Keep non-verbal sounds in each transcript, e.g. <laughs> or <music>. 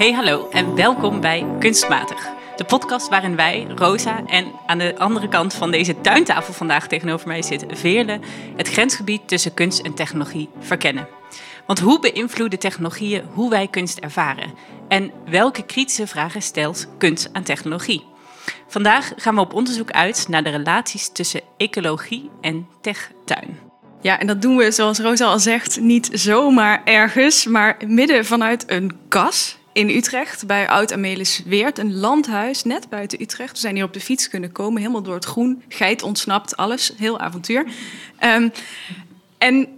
Hey hallo en welkom bij Kunstmatig. De podcast waarin wij, Rosa en aan de andere kant van deze tuintafel vandaag tegenover mij zit Veerle, het grensgebied tussen kunst en technologie verkennen. Want hoe beïnvloeden technologieën hoe wij kunst ervaren? En welke kritische vragen stelt kunst aan technologie? Vandaag gaan we op onderzoek uit naar de relaties tussen ecologie en techtuin. Ja, en dat doen we, zoals Rosa al zegt, niet zomaar ergens, maar midden vanuit een kas in Utrecht bij Oud-Amelis Weert, een landhuis net buiten Utrecht. We zijn hier op de fiets kunnen komen, helemaal door het groen, geit ontsnapt, alles, heel avontuur. Ehm, en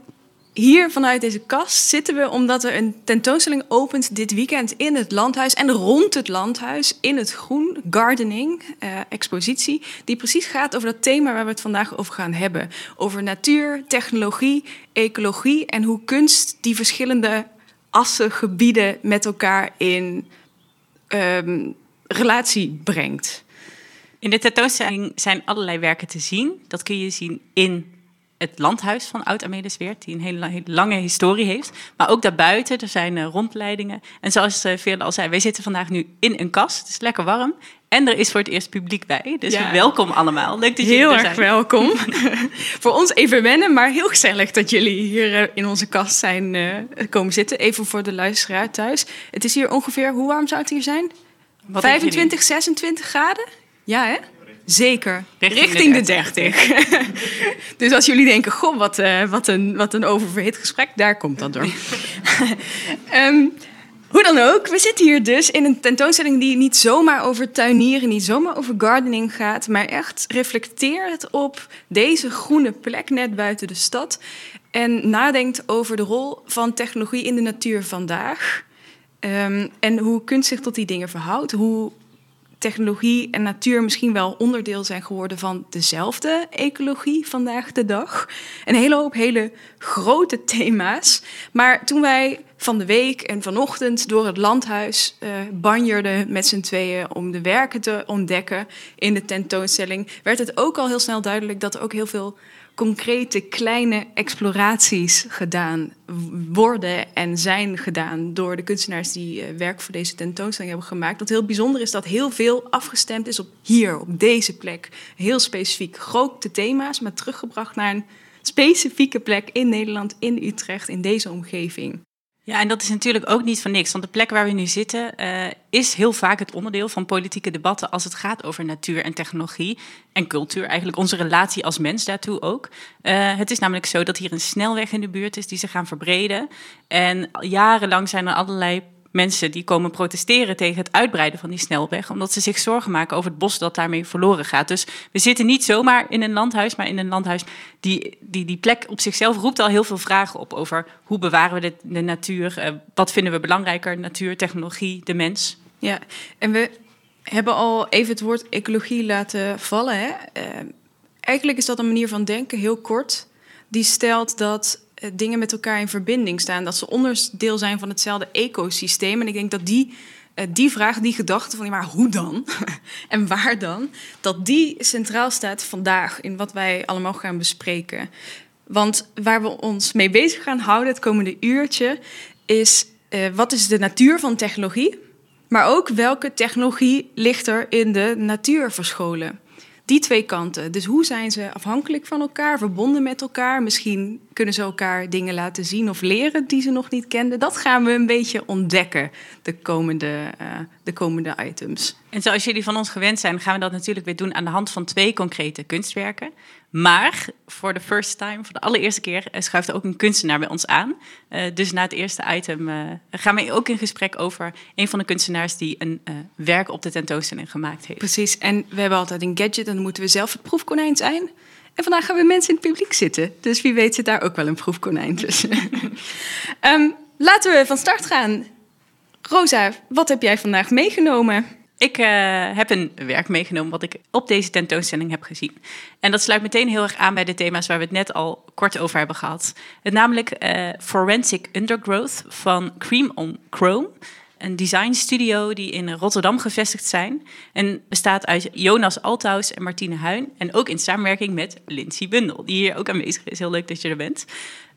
hier vanuit deze kast zitten we omdat er een tentoonstelling opent dit weekend in het landhuis en rond het landhuis in het groen, gardening, uh, expositie, die precies gaat over dat thema waar we het vandaag over gaan hebben. Over natuur, technologie, ecologie en hoe kunst die verschillende assen, gebieden met elkaar in um, relatie brengt. In de tentoonstelling zijn allerlei werken te zien. Dat kun je zien in het landhuis van Oud-Amelisweert, die een hele, lange historie heeft. Maar ook daarbuiten, er zijn uh, rondleidingen. En zoals uh, Veerle al zei, wij zitten vandaag nu in een kast. Het is lekker warm. En er is voor het eerst publiek bij. Dus welkom allemaal. Leuk dat jullie heel er zijn. erg welkom. <laughs> voor ons even wennen, maar heel gezellig dat jullie hier uh, in onze kast zijn komen zitten. Even voor de luisteraar thuis. Het is hier ongeveer, hoe warm zou het hier zijn? Wat 25, 26 graden? Ja, hè? Zeker, richting, richting de 30. 30. <laughs> dus als jullie denken, goh, wat, uh, wat, een, wat een oververhit gesprek, daar komt dat door. um, <laughs> hoe dan ook, we zitten hier dus in een tentoonstelling die niet zomaar over tuinieren, niet zomaar over gardening gaat, maar echt reflecteert op deze groene plek net buiten de stad en nadenkt over de rol van technologie in de natuur vandaag. Um, en hoe kunst zich tot die dingen verhoudt, hoe technologie en natuur misschien wel onderdeel zijn geworden van dezelfde ecologie vandaag de dag. Een hele hoop hele grote thema's. Maar toen wij van de week en vanochtend door het landhuis uh, banjerden met z'n tweeën om de werken te ontdekken in de tentoonstelling, werd het ook al heel snel duidelijk dat er ook heel veel concrete kleine exploraties gedaan worden en zijn gedaan door de kunstenaars die uh, werk voor deze tentoonstelling hebben gemaakt. Wat heel bijzonder is dat heel veel afgestemd is op hier, op deze plek. Heel specifiek grote thema's, maar teruggebracht naar een specifieke plek in Nederland, in Utrecht, in deze omgeving. Ja, en dat is natuurlijk ook niet van niks. Want de plek waar we nu zitten uh, is heel vaak het onderdeel van politieke debatten als het gaat over natuur en technologie en cultuur. Eigenlijk onze relatie als mens daartoe ook. Uh, het is namelijk zo dat hier een snelweg in de buurt is die ze gaan verbreden. En jarenlang zijn er allerlei mensen die komen protesteren tegen het uitbreiden van die snelweg, omdat ze zich zorgen maken over het bos dat daarmee verloren gaat. Dus we zitten niet zomaar in een landhuis, maar in een landhuis die die, die plek op zichzelf roept al heel veel vragen op over hoe bewaren we de, natuur, uh, wat vinden we belangrijker, natuur, technologie, de mens. Ja, en we hebben al even het woord ecologie laten vallen. Hè? Uh, eigenlijk is dat een manier van denken, heel kort, die stelt dat dingen met elkaar in verbinding staan. Dat ze onderdeel zijn van hetzelfde ecosysteem. En ik denk dat die, uh, die vraag, die gedachte van... maar hoe dan? <laughs> en waar dan? Dat die centraal staat vandaag in wat wij allemaal gaan bespreken. Want waar we ons mee bezig gaan houden het komende uurtje... is uh, wat is de natuur van technologie... maar ook welke technologie ligt er in de natuur verscholen die twee kanten. Dus hoe zijn ze afhankelijk van elkaar, verbonden met elkaar? Misschien kunnen ze elkaar dingen laten zien of leren die ze nog niet kenden. Dat gaan we een beetje ontdekken de komende, uh, de komende items. En zoals jullie van ons gewend zijn, gaan we dat natuurlijk weer doen aan de hand van twee concrete kunstwerken. Maar voor de first time, voor de allereerste keer, eh, schuift er ook een kunstenaar bij ons aan. Uh, dus na het eerste item uh, gaan we ook in gesprek over een van de kunstenaars die een uh, werk op de tentoonstelling gemaakt heeft. Precies, en we hebben altijd een gadget en dan moeten we zelf het proefkonijn zijn. En vandaag gaan we mensen in het publiek zitten. Dus wie weet zit daar ook wel een proefkonijn tussen. um, <laughs> laten we van start gaan. Rosa, wat heb jij vandaag meegenomen? Ik uh, heb een werk meegenomen wat ik op deze tentoonstelling heb gezien. En dat sluit meteen heel erg aan bij de thema's waar we het net al kort over hebben gehad. Het namelijk uh, Forensic Undergrowth van Cream on Chrome. Een design studio die in Rotterdam gevestigd zijn. En bestaat uit Jonas Althaus en Martine Huin. En ook in samenwerking met Lindsay Bundel, die hier ook aanwezig is. Heel leuk dat je er bent.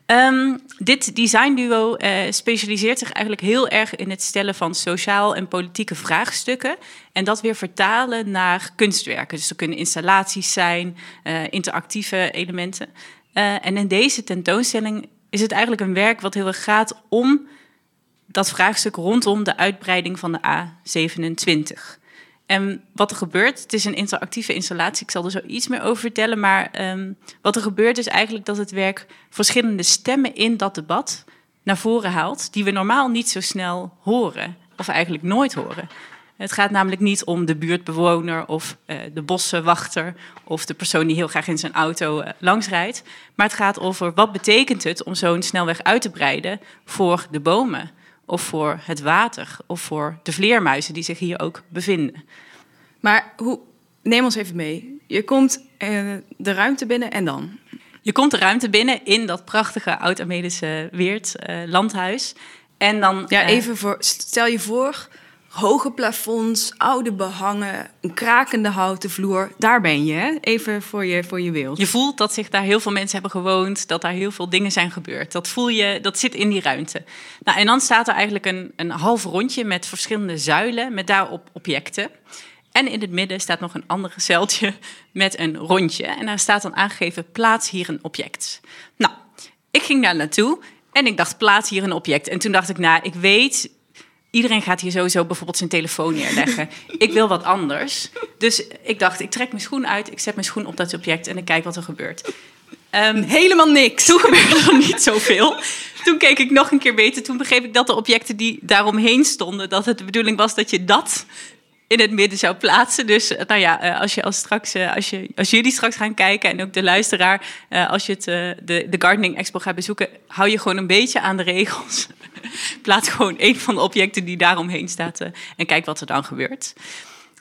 Um, dit designduo uh, specialiseert zich eigenlijk heel erg in het stellen van sociaal en politieke vraagstukken. En dat weer vertalen naar kunstwerken. Dus er kunnen installaties zijn, uh, interactieve elementen. Uh, en in deze tentoonstelling is het eigenlijk een werk wat heel erg gaat om dat vraagstuk rondom de uitbreiding van de A27. En wat er gebeurt, het is een interactieve installatie, ik zal er zo iets meer over vertellen, maar um, wat er gebeurt is eigenlijk dat het werk verschillende stemmen in dat debat naar voren haalt, die we normaal niet zo snel horen, of eigenlijk nooit horen. Het gaat namelijk niet om de buurtbewoner of uh, de bossenwachter of de persoon die heel graag in zijn auto uh, langsrijdt. Maar het gaat over wat betekent het om zo'n snelweg uit te breiden voor de bomen of voor het water of voor de vleermuizen die zich hier ook bevinden. Maar hoe, neem ons even mee. Je komt uh, de ruimte binnen en dan? Je komt de ruimte binnen in dat prachtige oud-Armedische Weert uh, landhuis. En dan. Ja, uh, even voor. Stel je voor hoge plafonds, oude behangen, een krakende houten vloer. Daar ben je, hè? even voor je, voor je wild. Je voelt dat zich daar heel veel mensen hebben gewoond, dat daar heel veel dingen zijn gebeurd. Dat voel je, dat zit in die ruimte. Nou, en dan staat er eigenlijk een, een half rondje met verschillende zuilen, met daarop objecten. En in het midden staat nog een ander zeiltje <laughs> met een rondje. En daar staat dan aangegeven, plaats hier een object. Nou, ik ging daar naartoe en ik dacht, plaats hier een object. En toen dacht ik, nou, ik weet, Iedereen gaat hier sowieso bijvoorbeeld zijn telefoon neerleggen. ik wil wat anders. Dus ik dacht, ik trek mijn schoen uit, ik zet mijn schoen op dat object en ik kijk wat er gebeurt. Um, Helemaal niks. Toen gebeurde er niet zoveel. Toen keek ik nog een keer beter. Toen begreep ik dat de objecten die daaromheen stonden, dat het de bedoeling was dat je dat in het midden zou plaatsen. Dus nou ja, als, je als, straks, als, je, als jullie straks gaan kijken en ook de luisteraar, als je het, de, de Gardening Expo gaat bezoeken, hou je gewoon een beetje aan de regels. <laughs> Plaats gewoon een van de objecten die daaromheen staat en kijk wat er dan gebeurt.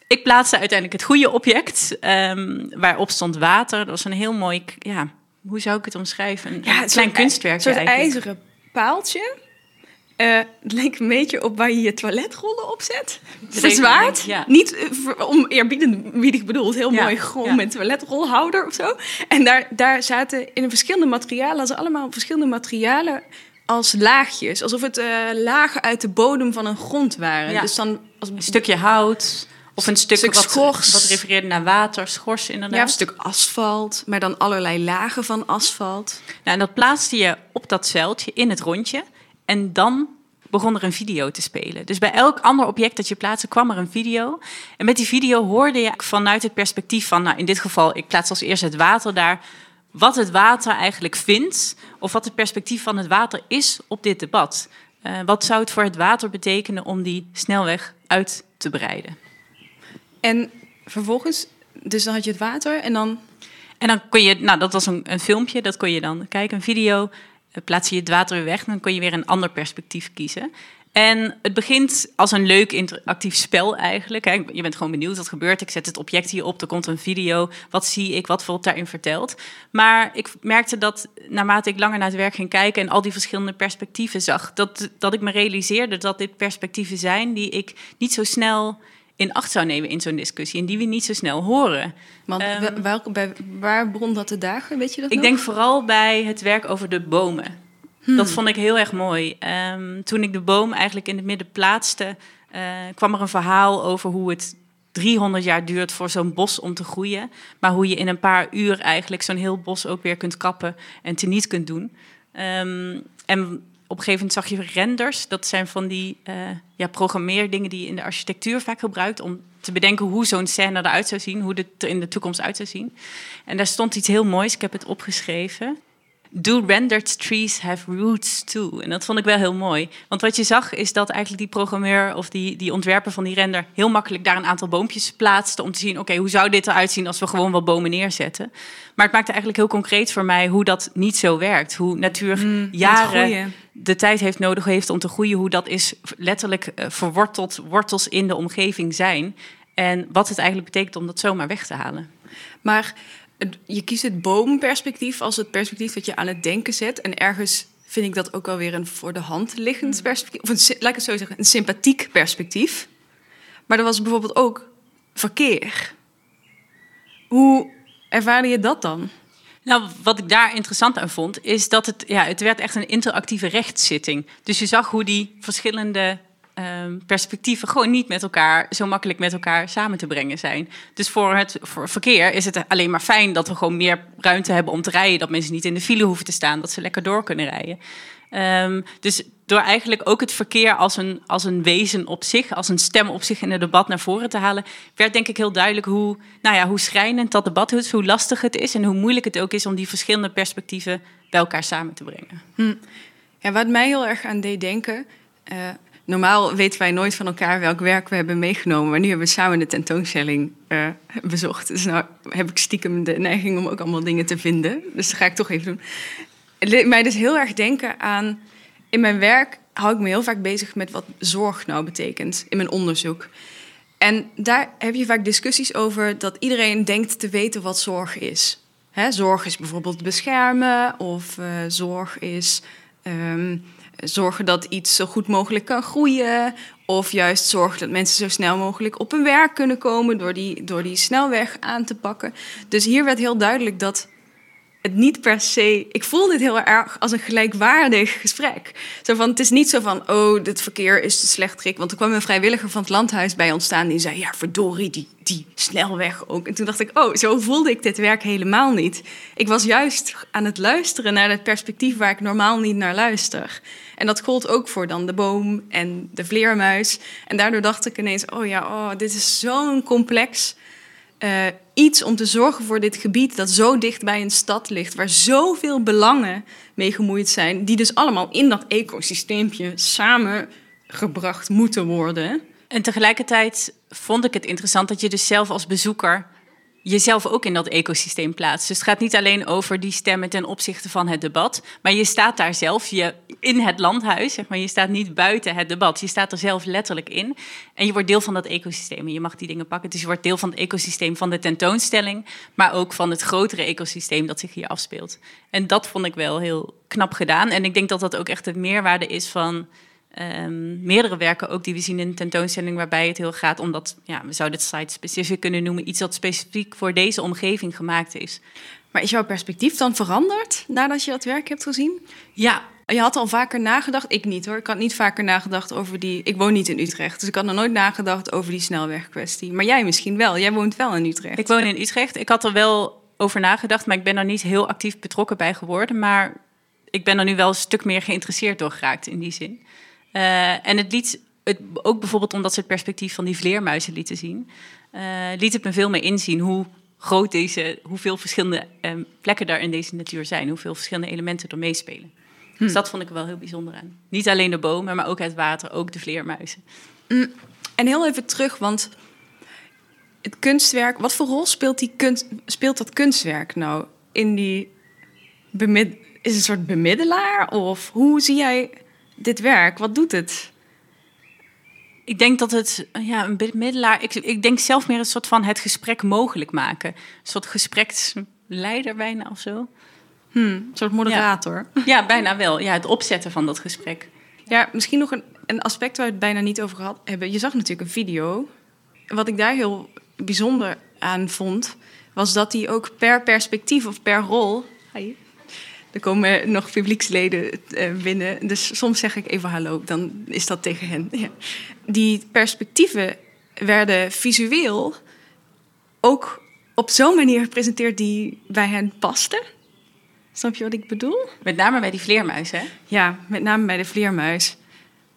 Ik plaatste uiteindelijk het goede object, um, waarop stond water. Dat was een heel mooi, ja, hoe zou ik het omschrijven? Een ja, klein kunstwerk. Een soort ijzeren paaltje uh, het leek een beetje op waar je je toiletrollen op zet. Verzwaard. Ja. Niet uh, om eerbiedig bedoeld, heel ja, mooi gewoon ja. met toiletrolhouder of zo. En daar, daar zaten in verschillende materialen, ze allemaal verschillende materialen als laagjes. Alsof het uh, lagen uit de bodem van een grond waren. Dus dan als een stukje hout. Of een stuk, stuk wat, schors. wat refereerde naar water, schors inderdaad. Ja, een stuk asfalt, maar dan allerlei lagen van asfalt. Nou, en dat plaatste je op dat zeiltje in het rondje. En dan begon er een video te spelen. Dus bij elk ander object dat je plaatste, kwam er een video. En met die video hoorde je vanuit het perspectief van, nou in dit geval, ik plaats als eerste het water daar, wat het water eigenlijk vindt, of wat het perspectief van het water is op dit debat. Uh, wat zou het voor het water betekenen om die snelweg uit te breiden? En vervolgens, dus dan had je het water en dan. En dan kon je, nou dat was een, een filmpje, dat kon je dan kijken, een video. Eh, plaats je het water weer weg, dan kun je weer een ander perspectief kiezen. En het begint als een leuk interactief spel eigenlijk. Je bent gewoon benieuwd wat gebeurt. Ik zet het object hier op, er komt een video. Wat zie ik, wat wordt daarin verteld? Maar ik merkte dat naarmate ik langer naar het werk ging kijken... en al die verschillende perspectieven zag... dat, dat ik me realiseerde dat dit perspectieven zijn... die ik niet zo snel in acht zou nemen in zo'n discussie en die we niet zo snel horen. Want um, welke, bij, waar begon dat te dagen, weet je dat Ik denk vooral bij het werk over de bomen. Hmm. Dat vond ik heel erg mooi. Um, toen ik de boom eigenlijk in het midden plaatste, uh, kwam er een verhaal over hoe het 300 jaar duurt voor zo'n bos om te groeien. Maar hoe je in een paar uur eigenlijk zo'n heel bos ook weer kunt kappen en teniet kunt doen. Um, en op een gegeven moment zag je renders. Dat zijn van die uh, ja, programmeerdingen die je in de architectuur vaak gebruikt... om te bedenken hoe zo'n scène eruit zou zien, hoe het er in de toekomst uit zou zien. En daar stond iets heel moois, ik heb het opgeschreven. Do rendered trees have roots too? En dat vond ik wel heel mooi. Want wat je zag is dat eigenlijk die programmeur of die, die ontwerper van die render heel makkelijk daar een aantal boompjes plaatste om te zien, oké, hoe zou dit eruit zien als we gewoon wat bomen neerzetten? Maar het maakte eigenlijk heel concreet voor mij hoe dat niet zo werkt. Hoe natuur mm, jaren de tijd heeft nodig heeft om te groeien, hoe dat is letterlijk uh, verworteld, wortels in de omgeving zijn. En wat het eigenlijk betekent om dat zomaar weg te halen. Maar je kiest het boomperspectief als het perspectief dat je aan het denken zet. En ergens vind ik dat ook wel weer een voor de hand liggend mm. perspectief. Of een, laat ik het zo zeggen, een sympathiek perspectief. Maar er was bijvoorbeeld ook verkeer. Hoe ervaarde je dat dan? Nou, wat ik daar interessant aan vond, is dat het, ja, het werd echt een interactieve rechtszitting. Dus je zag hoe die verschillende um, perspectieven gewoon niet met elkaar zo makkelijk met elkaar samen te brengen zijn. Dus voor het voor verkeer is het alleen maar fijn dat we gewoon meer ruimte hebben om te rijden, dat mensen niet in de file hoeven te staan, dat ze lekker door kunnen rijden. Um, dus door eigenlijk ook het verkeer als een, als een wezen op zich, als een stem op zich in het debat naar voren te halen, werd denk ik heel duidelijk hoe, nou ja, hoe schrijnend dat debat is, hoe lastig het is en hoe moeilijk het ook is om die verschillende perspectieven bij elkaar samen te brengen. Hm. Ja, wat mij heel erg aan deed denken, uh, Normaal weten wij nooit van elkaar welk werk we hebben meegenomen. Maar nu hebben we samen de tentoonstelling uh, bezocht. Dus nou heb ik stiekem de neiging om ook allemaal dingen te vinden. Dus dat ga ik toch even doen. Het mij dus heel erg denken aan... In mijn werk hou ik me heel vaak bezig met wat zorg nou betekent. In mijn onderzoek. En daar heb je vaak discussies over dat iedereen denkt te weten wat zorg is. zorg is bijvoorbeeld beschermen of uh, zorg is... Um, zorgen dat iets zo goed mogelijk kan groeien. Of juist zorgen dat mensen zo snel mogelijk op hun werk kunnen komen door die, door die snelweg aan te pakken. Dus hier werd heel duidelijk dat het niet per se. Ik voel dit heel erg als een gelijkwaardig gesprek. Zo van, het is niet zo van, oh, dit verkeer is te slecht trek. Want er kwam een vrijwilliger van het landhuis bij ons staan die zei, ja, verdorie, die, die snelweg ook. En toen dacht ik, oh, zo voelde ik dit werk helemaal niet. Ik was juist aan het luisteren naar het perspectief waar ik normaal niet naar luister. En dat gold ook voor dan de boom en de vleermuis. En daardoor dacht ik ineens, oh ja, oh, dit is zo'n complex uh, iets om te zorgen voor dit gebied dat zo dicht bij een stad ligt, waar zoveel belangen mee gemoeid zijn, die dus allemaal in dat ecosysteempje samengebracht moeten worden. En tegelijkertijd vond ik het interessant dat je dus zelf als bezoeker jezelf ook in dat ecosysteem plaatst. Dus het gaat niet alleen over die stemmen ten opzichte van het debat, maar je staat daar zelf je, in het landhuis, zeg maar. Je staat niet buiten het debat, je staat er zelf letterlijk in. En je wordt deel van dat ecosysteem en je mag die dingen pakken. Dus je wordt deel van het ecosysteem van de tentoonstelling, maar ook van het grotere ecosysteem dat zich hier afspeelt. En dat vond ik wel heel knap gedaan. En ik denk dat dat ook echt de meerwaarde is van um, meerdere werken ook die we zien in de tentoonstelling, waarbij het heel gaat om dat, ja, we zouden het site-specific kunnen noemen, iets dat specifiek voor deze omgeving gemaakt is. Maar is jouw perspectief dan veranderd nadat je dat werk hebt gezien? Ja. Je had al vaker nagedacht, ik niet hoor. Ik had niet vaker nagedacht over die. Ik woon niet in Utrecht, dus ik had nog nooit nagedacht over die snelwegkwestie. Maar jij misschien wel. Jij woont wel in Utrecht. Ik woon in Utrecht. Ik had er wel over nagedacht, maar ik ben er niet heel actief betrokken bij geworden. Maar ik ben er nu wel een stuk meer geïnteresseerd door geraakt in die zin. Uh, en het liet, het, ook bijvoorbeeld omdat ze het perspectief van die vleermuizen lieten zien, uh, liet het me veel meer inzien hoe groot deze, hoeveel verschillende um, plekken daar in deze natuur zijn, hoeveel verschillende elementen er meespelen. Hm. Dus dat vond ik er wel heel bijzonder aan. Niet alleen de bomen, maar ook het water, ook de vleermuizen. Mm. En heel even terug, want het kunstwerk, wat voor rol speelt, die kunst, speelt dat kunstwerk nou in die bemid, is het een soort bemiddelaar? Of hoe zie jij dit werk? Wat doet het? Ik denk dat het, ja, een bemiddelaar. Ik, ik denk zelf meer een soort van het gesprek mogelijk maken. Een soort gespreksleider bijna of zo. Hmm, een soort moderator. Ja. bijna wel. Ja, het opzetten van dat gesprek. Ja, misschien nog een, een aspect waar we het bijna niet over gehad hebben. Je zag natuurlijk een video. Wat ik daar heel bijzonder aan vond, was dat hij ook per perspectief of per rol. Er komen nog publieksleden eh, binnen. Dus soms zeg ik even hallo, dan is dat tegen hen. Ja. Die perspectieven werden visueel ook op zo'n manier gepresenteerd die bij hen paste. Snap je wat ik bedoel? Met name bij die vleermuis, hè? Ja, met name bij de vleermuis.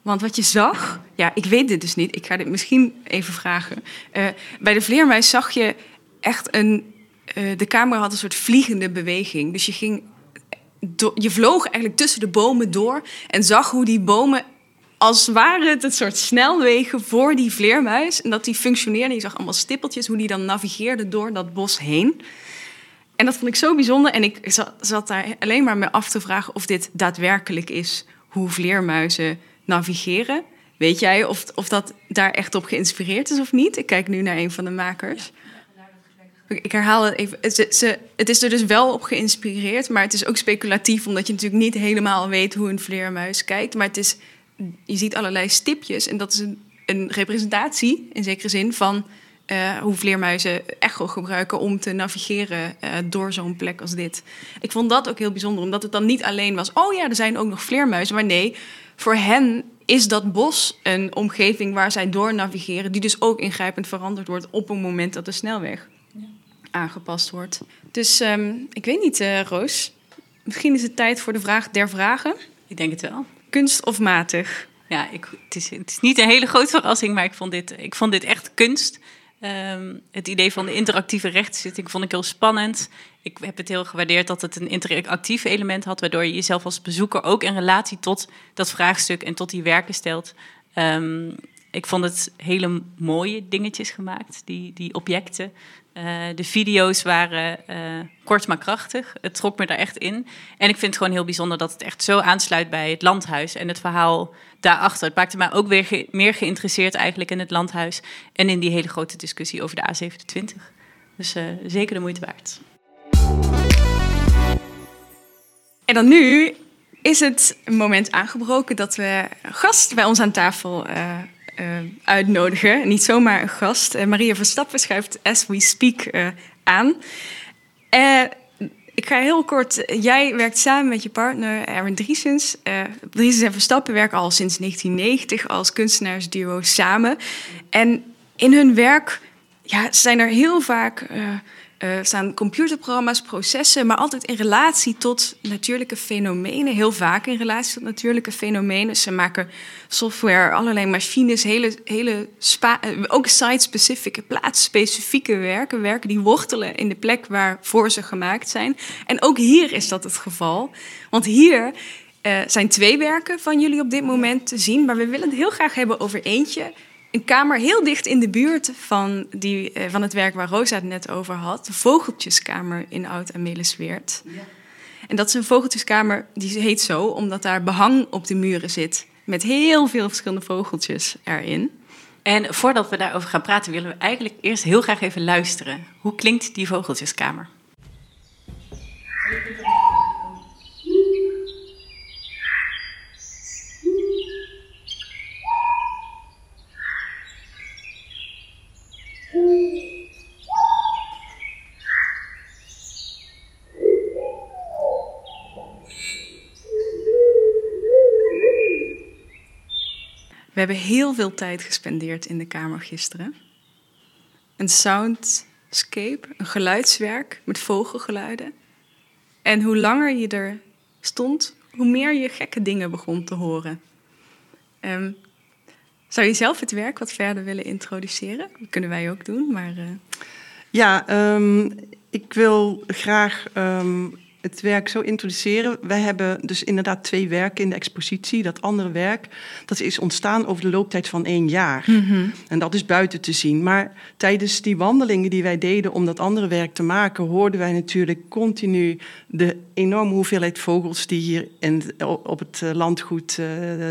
Want wat je zag, ja, ik weet dit dus niet. Ik ga dit misschien even vragen. Uh, bij de vleermuis zag je echt een. Uh, de camera had een soort vliegende beweging. Dus je ging je vloog eigenlijk tussen de bomen door en zag hoe die bomen als waren het een soort snelwegen voor die vleermuis. En dat die functioneerde. Je zag allemaal stippeltjes, hoe die dan navigeerde door dat bos heen. En dat vond ik zo bijzonder. En ik zat, daar alleen maar me af te vragen of dit daadwerkelijk is hoe vleermuizen navigeren. Weet jij of, of dat daar echt op geïnspireerd is of niet? Ik kijk nu naar een van de makers. Ik herhaal het even. Ze, het is er dus wel op geïnspireerd, maar het is ook speculatief, omdat je natuurlijk niet helemaal weet hoe een vleermuis kijkt. Maar het is, je ziet allerlei stipjes en dat is een, een representatie, in zekere zin, van uh, hoe vleermuizen echo gebruiken om te navigeren uh, door zo'n plek als dit. Ik vond dat ook heel bijzonder, omdat het dan niet alleen was, oh ja, er zijn ook nog vleermuizen, maar nee, voor hen is dat bos een omgeving waar zij door navigeren, die dus ook ingrijpend veranderd wordt op een moment dat de snelweg. Aangepast wordt. Dus um, ik weet niet, uh, Roos, misschien is het tijd voor de vraag der vragen. Ik denk het wel. Kunst of matig? Ja, ik, het, is, het is niet een hele grote verrassing, maar ik vond dit, ik vond dit echt kunst. Um, het idee van de interactieve rechtszitting vond ik heel spannend. Ik heb het heel gewaardeerd dat het een interactief element had, waardoor je jezelf als bezoeker ook in relatie tot dat vraagstuk en tot die werken stelt. Um, ik vond het hele mooie dingetjes gemaakt, die, die objecten. Uh, de video's waren uh, kort maar krachtig. Het trok me daar echt in. En ik vind het gewoon heel bijzonder dat het echt zo aansluit bij het landhuis en het verhaal daarachter. Het maakte mij ook weer meer geïnteresseerd eigenlijk in het landhuis en in die hele grote discussie over de A27. Dus uh, zeker de moeite waard. En dan nu is het moment aangebroken dat we gast bij ons aan tafel uh, uitnodigen. Niet zomaar een gast. Uh, Maria Verstappen schuift as we speak aan. ik ga heel kort. Jij werkt samen met je partner Erwin Driesens. Driesens en Verstappen werken al sinds 1990 als kunstenaarsduo samen. En in hun werk ja, zijn er heel vaak uh, staan computerprogramma's, processen, maar altijd in relatie tot natuurlijke fenomenen. Heel vaak in relatie tot natuurlijke fenomenen. Ze maken software, allerlei machines, hele, hele uh, ook site-specifieke, plaatsspecifieke werken. Werken die wortelen in de plek waarvoor ze gemaakt zijn. En ook hier is dat het geval. Want hier uh, zijn twee werken van jullie op dit moment te zien, maar we willen het heel graag hebben over eentje een kamer heel dicht in de buurt van, die, uh, van het werk waar Rosa het net over had. De vogeltjeskamer in Oud-Amelisweert. Ja. En dat is een vogeltjeskamer, die heet zo omdat daar behang op de muren zit. Met heel veel verschillende vogeltjes erin. En voordat we daarover gaan praten, willen we eigenlijk eerst heel graag even luisteren. Hoe klinkt die vogeltjeskamer? We hebben heel veel tijd gespendeerd in de kamer gisteren. Een soundscape, een geluidswerk met vogelgeluiden. En hoe langer je er stond, hoe meer je gekke dingen begon te horen. Um, zou je zelf het werk wat verder willen introduceren? Dat kunnen wij ook doen, maar... Uh... Ja, um, ik wil graag um, het werk zo introduceren. Wij hebben dus inderdaad twee werken in de expositie. Dat andere werk, dat is ontstaan over de looptijd van één jaar. Mm En dat is buiten te zien. Maar tijdens die wandelingen die wij deden om dat andere werk te maken... hoorden wij natuurlijk continu de enorme hoeveelheid vogels... die hier in, op het eh, landgoed uh,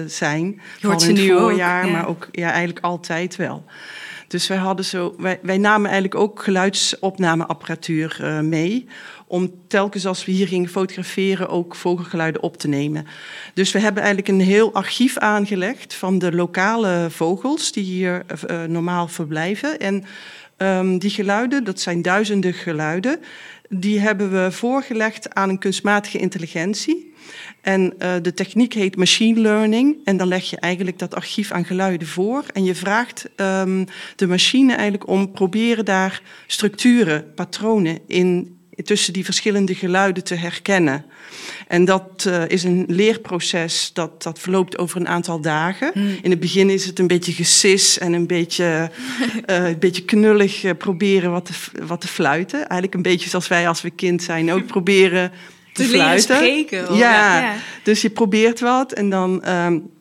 zijn. Hoort ze in het nu voorjaar, ook, ja. maar ook ja, eigenlijk altijd wel. Dus wij, hadden zo, wij, wij namen eigenlijk ook geluidsopnameapparatuur uh, mee om telkens als we hier gingen fotograferen ook vogelgeluiden op te nemen. Dus we hebben eigenlijk een heel archief aangelegd van de lokale vogels die hier uh, normaal verblijven. En um, die geluiden, dat zijn duizenden geluiden, die hebben we voorgelegd aan een kunstmatige intelligentie. En uh, de techniek heet machine learning. En dan leg je eigenlijk dat archief aan geluiden voor. En je vraagt um, de machine eigenlijk om proberen daar structuren, patronen in tussen die verschillende geluiden te herkennen. En dat uh, is een leerproces dat, dat verloopt over een aantal dagen. Hmm. In het begin is het een beetje gesis en een beetje, uh, <laughs> een beetje knullig uh, proberen wat te, wat te fluiten. Eigenlijk een beetje zoals wij als we kind zijn ook <laughs> proberen te, te fluiten. Spreken, ja. ja. dus je probeert wat en dan... Um,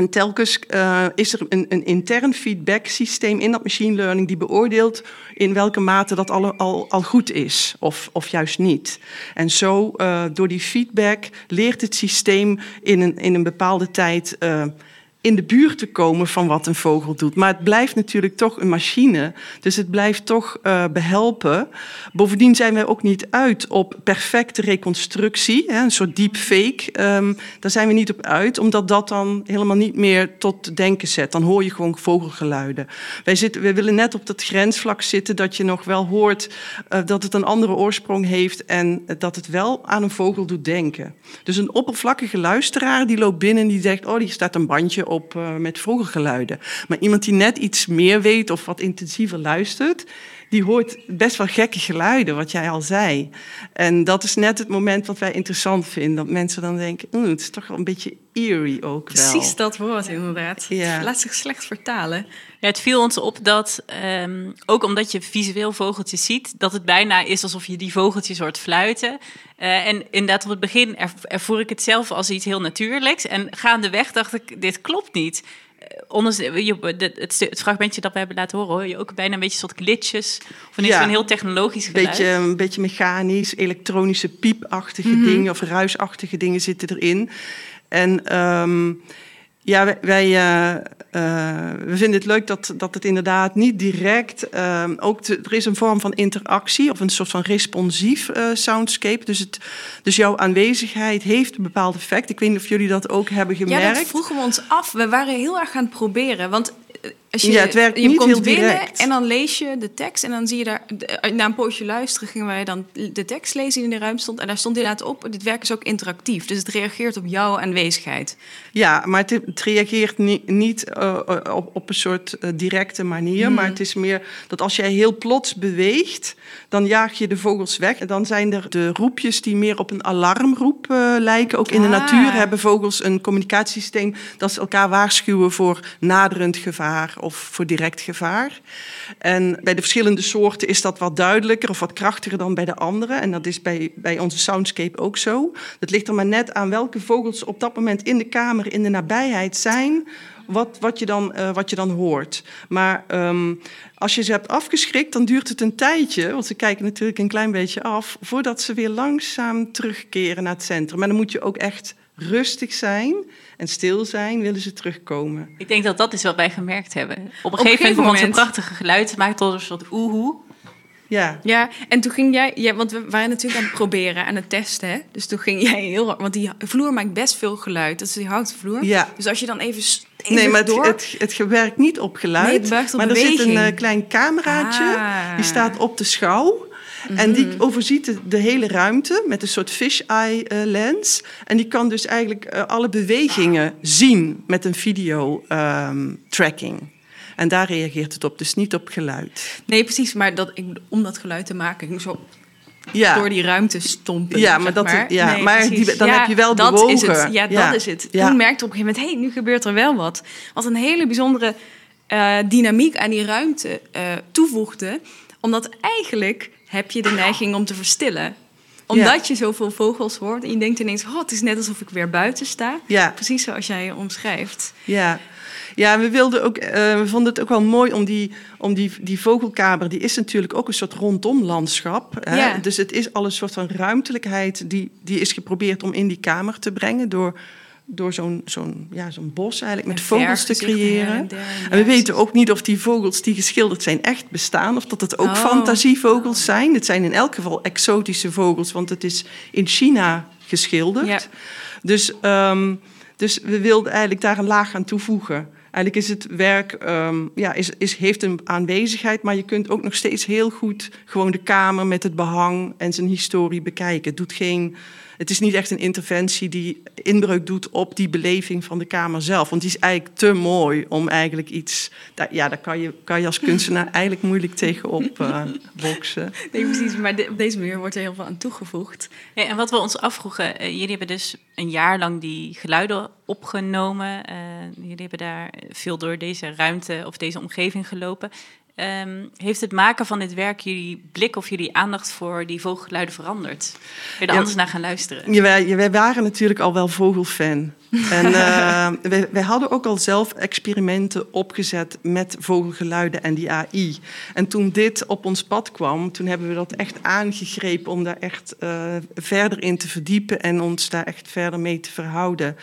en telkens uh, is er een, een, intern feedback systeem in dat machine learning die beoordeelt in welke mate dat al, al, goed is of, of juist niet. En zo, uh, door die feedback, leert het systeem in een, in een bepaalde tijd uh, in de buurt te komen van wat een vogel doet. Maar het blijft natuurlijk toch een machine. Dus het blijft toch uh, behelpen. Bovendien zijn wij ook niet uit op perfecte reconstructie. Hè, een soort deepfake. Um, daar zijn we niet op uit. Omdat dat dan helemaal niet meer tot denken zet. Dan hoor je gewoon vogelgeluiden. Wij, zitten, willen net op dat grensvlak zitten. Dat je nog wel hoort uh, dat het een andere oorsprong heeft. En dat het wel aan een vogel doet denken. Dus een oppervlakkige luisteraar die loopt binnen en die zegt... oh, hier staat een bandje op uh, met vogelgeluiden. Maar iemand die net iets meer weet of wat intensiever luistert, die hoort best wel gekke geluiden, wat jij al zei. En dat is net het moment wat wij interessant vinden. Dat mensen dan denken, het is toch wel een beetje eerie ook wel. Precies dat woord inderdaad. Ja. Laat zich slecht vertalen. Ja, het viel ons op dat, um, ook omdat je visueel vogeltjes ziet, dat het bijna is alsof je die vogeltjes hoort fluiten. Uh, en inderdaad, op het begin ervoer ik het zelf als iets heel natuurlijks. En gaandeweg dacht ik, dit klopt niet. Onder, het, fragmentje dat we hebben laten horen, hoor je ook bijna een beetje soort glitches. Of een, ja, een heel technologisch geluid. Beetje, een beetje mechanisch, elektronische piepachtige mm -hmm. dingen of ruisachtige dingen zitten erin. En um, ja, wij, wij uh, uh, we vinden het leuk dat, dat het inderdaad niet direct. Uh, ook te, er is een vorm van interactie of een soort van responsief uh, soundscape. Dus, het, dus jouw aanwezigheid heeft een bepaald effect. Ik weet niet of jullie dat ook hebben gemerkt. Ja, dat vroegen we ons af. We waren heel erg aan het proberen. Want als je, ja, het werkt je niet komt heel binnen direct. en dan lees je de tekst en dan zie je daar... Na een poosje luisteren gingen wij dan de tekst lezen die in de ruimte stond. En daar stond inderdaad op, dit werk is ook interactief. Dus het reageert op jouw aanwezigheid. Ja, maar het, het reageert niet, niet uh, op, op een soort uh, directe manier. Hmm. Maar het is meer dat als jij heel plots beweegt, dan jaag je de vogels weg. En dan zijn er de roepjes die meer op een alarmroep uh, lijken. Ook in ah. de natuur hebben vogels een communicatiesysteem... dat ze elkaar waarschuwen voor naderend gevaar of voor direct gevaar. En bij de verschillende soorten is dat wat duidelijker of wat krachtiger dan bij de andere. En dat is bij, bij onze soundscape ook zo. Dat ligt er maar net aan welke vogels op dat moment in de kamer in de nabijheid zijn. Wat, wat, je, dan, uh, wat je dan hoort. Maar um, als je ze hebt afgeschrikt, dan duurt het een tijdje, want ze kijken natuurlijk een klein beetje af, voordat ze weer langzaam terugkeren naar het centrum. Maar dan moet je ook echt rustig zijn en stil zijn, willen ze terugkomen. Ik denk dat dat is wat wij gemerkt hebben. Op een, Op gegeven, gegeven moment begon ze prachtige geluid te maken tot een soort oehoe. Ja. ja, en toen ging jij, ja, want we waren natuurlijk aan het proberen, aan het testen. Hè? Dus toen ging jij heel hard, want die vloer maakt best veel geluid. Dat is die houten vloer. Ja. Dus als je dan even. even nee, maar door... het, het, het werkt niet op geluid. Nee, het op maar beweging. er zit een uh, klein cameraatje, ah. die staat op de schouw. Mm -hmm. En die overziet de, de, hele ruimte met een soort fisheye uh, lens. En die kan dus eigenlijk uh, alle bewegingen zien met een video um, tracking. En daar reageert het op, dus niet op geluid. Nee, precies. Maar dat, ik, om dat geluid te maken, ging zo ja. door die ruimte stompen. Ja, maar, dat, maar. Ja, nee, maar die, dan ja, heb je wel dat bewogen. Is het. Ja, dat is het. Toen merkte op een gegeven moment, hé, hey, nu gebeurt er wel wat. Wat een hele bijzondere uh, dynamiek aan die ruimte uh, toevoegde. Omdat eigenlijk heb je de neiging om te verstillen omdat je zoveel vogels hoort en je denkt ineens... Oh, het is net alsof ik weer buiten sta. Ja. Precies zoals jij je omschrijft. Ja, ja, we, wilden ook, uh, we vonden het ook wel mooi om die, om die, die vogelkamer, die is natuurlijk ook een soort rondom landschap. Hè? Ja. Dus het is al een soort van ruimtelijkheid die, die is geprobeerd om in die kamer te brengen door, door zo'n zo'n ja, zo'n bos eigenlijk met vogels te creëren. En, en, we weten ook niet of die vogels die geschilderd zijn echt bestaan of dat het ook oh. fantasievogels zijn. Het zijn in elk geval exotische vogels, want het is in China geschilderd. Ja. Dus, um, dus we wilden eigenlijk daar een laag aan toevoegen. Eigenlijk is het werk, um, ja, is, is, heeft een aanwezigheid, maar je kunt ook nog steeds heel goed gewoon de kamer met het behang en zijn historie bekijken. Het, doet geen, het is niet echt een interventie die inbreuk doet op die beleving van de kamer zelf. Want die is eigenlijk te mooi om eigenlijk iets. Daar, ja, daar kan je, kan je als kunstenaar <laughs> eigenlijk moeilijk tegenop uh, boksen. Nee, precies. Maar de, op deze manier wordt er heel veel aan toegevoegd. En wat we ons afvroegen, uh, jullie hebben dus een jaar lang die geluiden opgenomen. Uh, jullie hebben daar veel door deze ruimte of deze omgeving gelopen. Ehm, heeft het maken van dit werk jullie blik of jullie aandacht voor die vogelgeluiden veranderd? Je er anders naar gaan luisteren? Ja, wij, wij waren natuurlijk al wel vogelfan. <laughs> En uh, wij, wij, hadden ook al zelf experimenten opgezet met vogelgeluiden en die AI. En toen dit op ons pad kwam, toen hebben we dat echt aangegrepen om daar echt uh, verder in te verdiepen en ons daar echt verder mee te verhouden.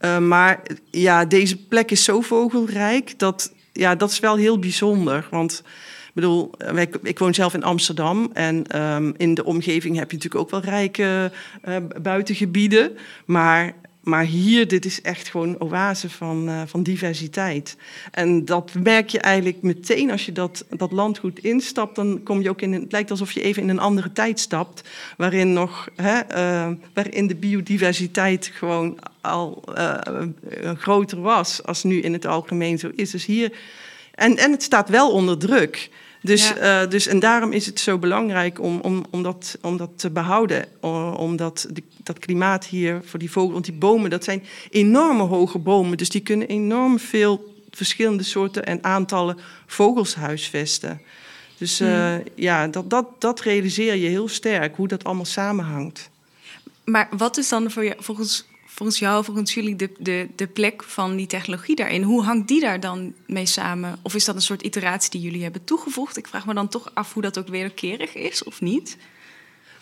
Uh, maar ja, deze plek is zo vogelrijk dat ja, dat is wel heel bijzonder. Want ik bedoel, ik, ik woon zelf in Amsterdam en um, in de omgeving heb je natuurlijk ook wel rijke uh, buitengebieden. Maar maar hier, dit is echt gewoon oase van, uh, van diversiteit. En dat merk je eigenlijk meteen als je dat, dat landgoed instapt. Dan kom je ook in het lijkt alsof je even in een andere tijd stapt. Waarin, nog, hè, uh, waarin de biodiversiteit gewoon al uh, groter was. Als nu in het algemeen zo is. Dus hier, en, en het staat wel onder druk. Dus, ja. uh, dus, en daarom is het zo belangrijk om, om, om, dat, om dat te behouden. Omdat dat klimaat hier voor die vogels, want die bomen, dat zijn enorme hoge bomen. Dus die kunnen enorm veel verschillende soorten en aantallen vogels huisvesten. Dus uh, hmm. ja, dat, dat, dat realiseer je heel sterk, hoe dat allemaal samenhangt. Maar wat is dan voor je, volgens volgens jou, volgens jullie, de, de, de plek van die technologie daarin? Hoe hangt die daar dan mee samen? Of is dat een soort iteratie die jullie hebben toegevoegd? Ik vraag me dan toch af hoe dat ook wederkerig is of niet.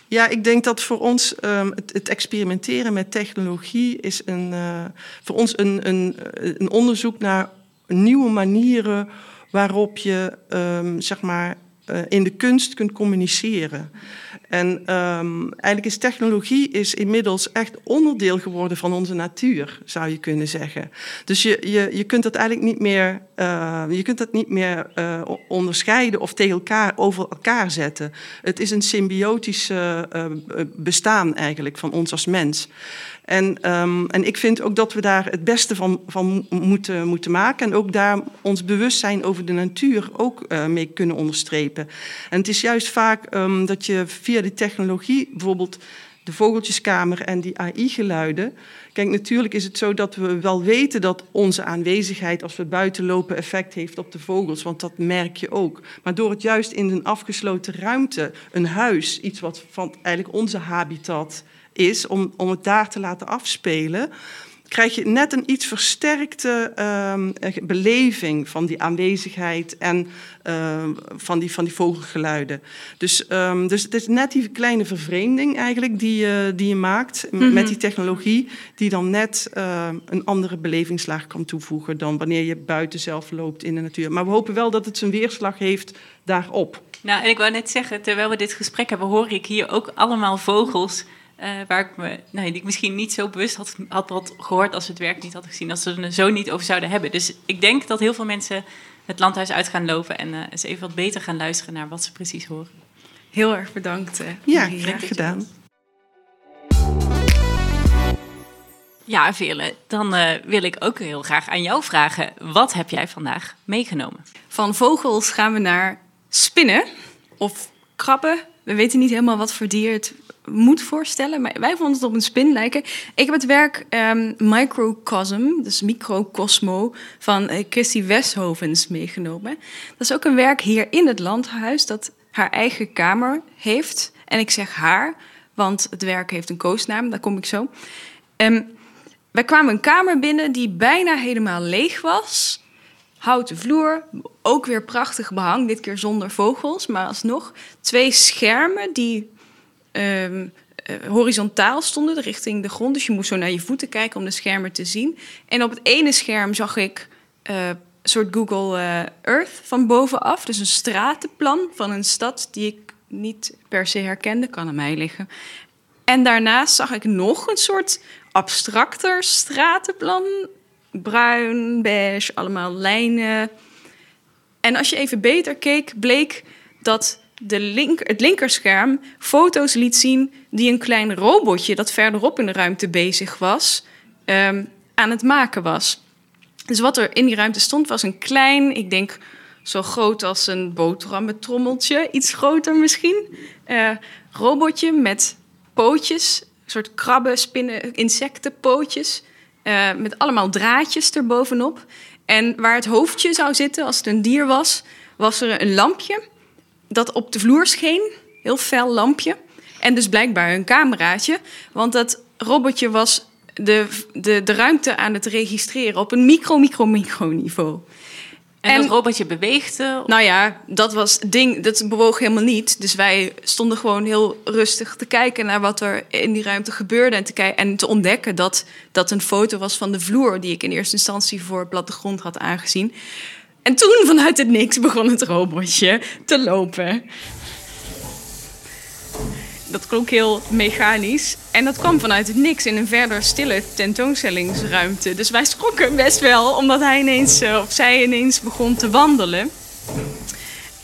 Ja, ik denk dat voor ons um, het, het, experimenteren met technologie is een, uh, voor ons een, een, een onderzoek naar nieuwe manieren waarop je um, zeg maar, uh, in de kunst kunt communiceren. En um, eigenlijk is technologie is inmiddels echt onderdeel geworden van onze natuur, zou je kunnen zeggen. Dus je, je, je kunt dat eigenlijk niet meer, uh, je kunt dat niet meer uh, onderscheiden of tegen elkaar over elkaar zetten. Het is een symbiotisch bestaan eigenlijk van ons als mens. En, um, en ik vind ook dat we daar het beste van, van moeten, moeten maken. En ook daar ons bewustzijn over de natuur ook uh, mee kunnen onderstrepen. En het is juist vaak um, dat je via die technologie, bijvoorbeeld de vogeltjeskamer en die AI-geluiden. Kijk, natuurlijk is het zo dat we wel weten dat onze aanwezigheid als we buiten lopen effect heeft op de vogels, want dat merk je ook. Maar door het juist in een afgesloten ruimte, een huis, iets wat van eigenlijk onze habitat is om, om het daar te laten afspelen, krijg je net een iets versterkte uh, beleving van die aanwezigheid en uh, van, die, van die vogelgeluiden. Dus, um, dus het is net die kleine vervreemding eigenlijk die, uh, die je maakt mm -hmm. met die technologie, die dan net uh, een andere belevingslaag kan toevoegen dan wanneer je buiten zelf loopt in de natuur. Maar we hopen wel dat het zijn weerslag heeft daarop. Nou, en ik wou net zeggen, terwijl we dit gesprek hebben, hoor ik hier ook allemaal vogels uh, waar ik me, nee, die ik misschien niet zo bewust had, had, had gehoord als we het werk niet hadden gezien, als ze er zo niet over zouden hebben. Dus ik denk dat heel veel mensen het landhuis uit gaan lopen en uh, eens even wat beter gaan luisteren naar wat ze precies horen. Heel erg bedankt. Uh, ja, graag gedaan. Ja, Veerle, dan uh, wil ik ook heel graag aan jou vragen. Wat heb jij vandaag meegenomen? Van vogels gaan we naar spinnen of krabben. We weten niet helemaal wat voor dier het moet voorstellen. Maar wij vonden het op een spin lijken. Ik heb het werk um, Microcosm, dus Microcosmo, van uh, Christy Westhovens meegenomen. Dat is ook een werk hier in het landhuis dat haar eigen kamer heeft. En ik zeg haar, want het werk heeft een koosnaam, daar kom ik zo. Um, wij kwamen een kamer binnen die bijna helemaal leeg was. Houten vloer, ook weer prachtig behang, dit keer zonder vogels, maar alsnog twee schermen die um, uh, horizontaal stonden, richting de grond. Dus je moest zo naar je voeten kijken om de schermen te zien. En op het ene scherm zag ik uh, een soort Google uh, Earth van bovenaf. Dus een stratenplan van een stad die ik niet per se herkende, kan aan mij liggen. En daarnaast zag ik nog een soort abstracter stratenplan. Bruin, beige, allemaal lijnen. En als je even beter keek, bleek dat de link, het linkerscherm foto's liet zien die een klein robotje dat verderop in de ruimte bezig was, um, aan het maken was. Dus wat er in die ruimte stond was een klein, ik denk zo groot als een boterhammetrommeltje, iets groter misschien, uh, robotje met pootjes, een soort krabben, spinnen, insectenpootjes, uh, met allemaal draadjes erbovenop. En waar het hoofdje zou zitten als het een dier was, was er een lampje dat op de vloer scheen. Heel fel lampje. En dus blijkbaar een cameraatje. Want dat robotje was de, de, de ruimte aan het registreren op een micro, micro, micro niveau. En, en dat robotje beweegde? Nou ja, dat was ding, dat bewoog helemaal niet. Dus wij stonden gewoon heel rustig te kijken naar wat er in die ruimte gebeurde. En te, kijken, en te ontdekken dat dat een foto was van de vloer... die ik in eerste instantie voor plattegrond had aangezien. En toen, vanuit het niks, begon het robotje te lopen dat klonk heel mechanisch. En dat kwam vanuit het niks in een verder stille tentoonstellingsruimte. Dus wij schrokken best wel, omdat hij ineens, eh, of zij ineens begon te wandelen.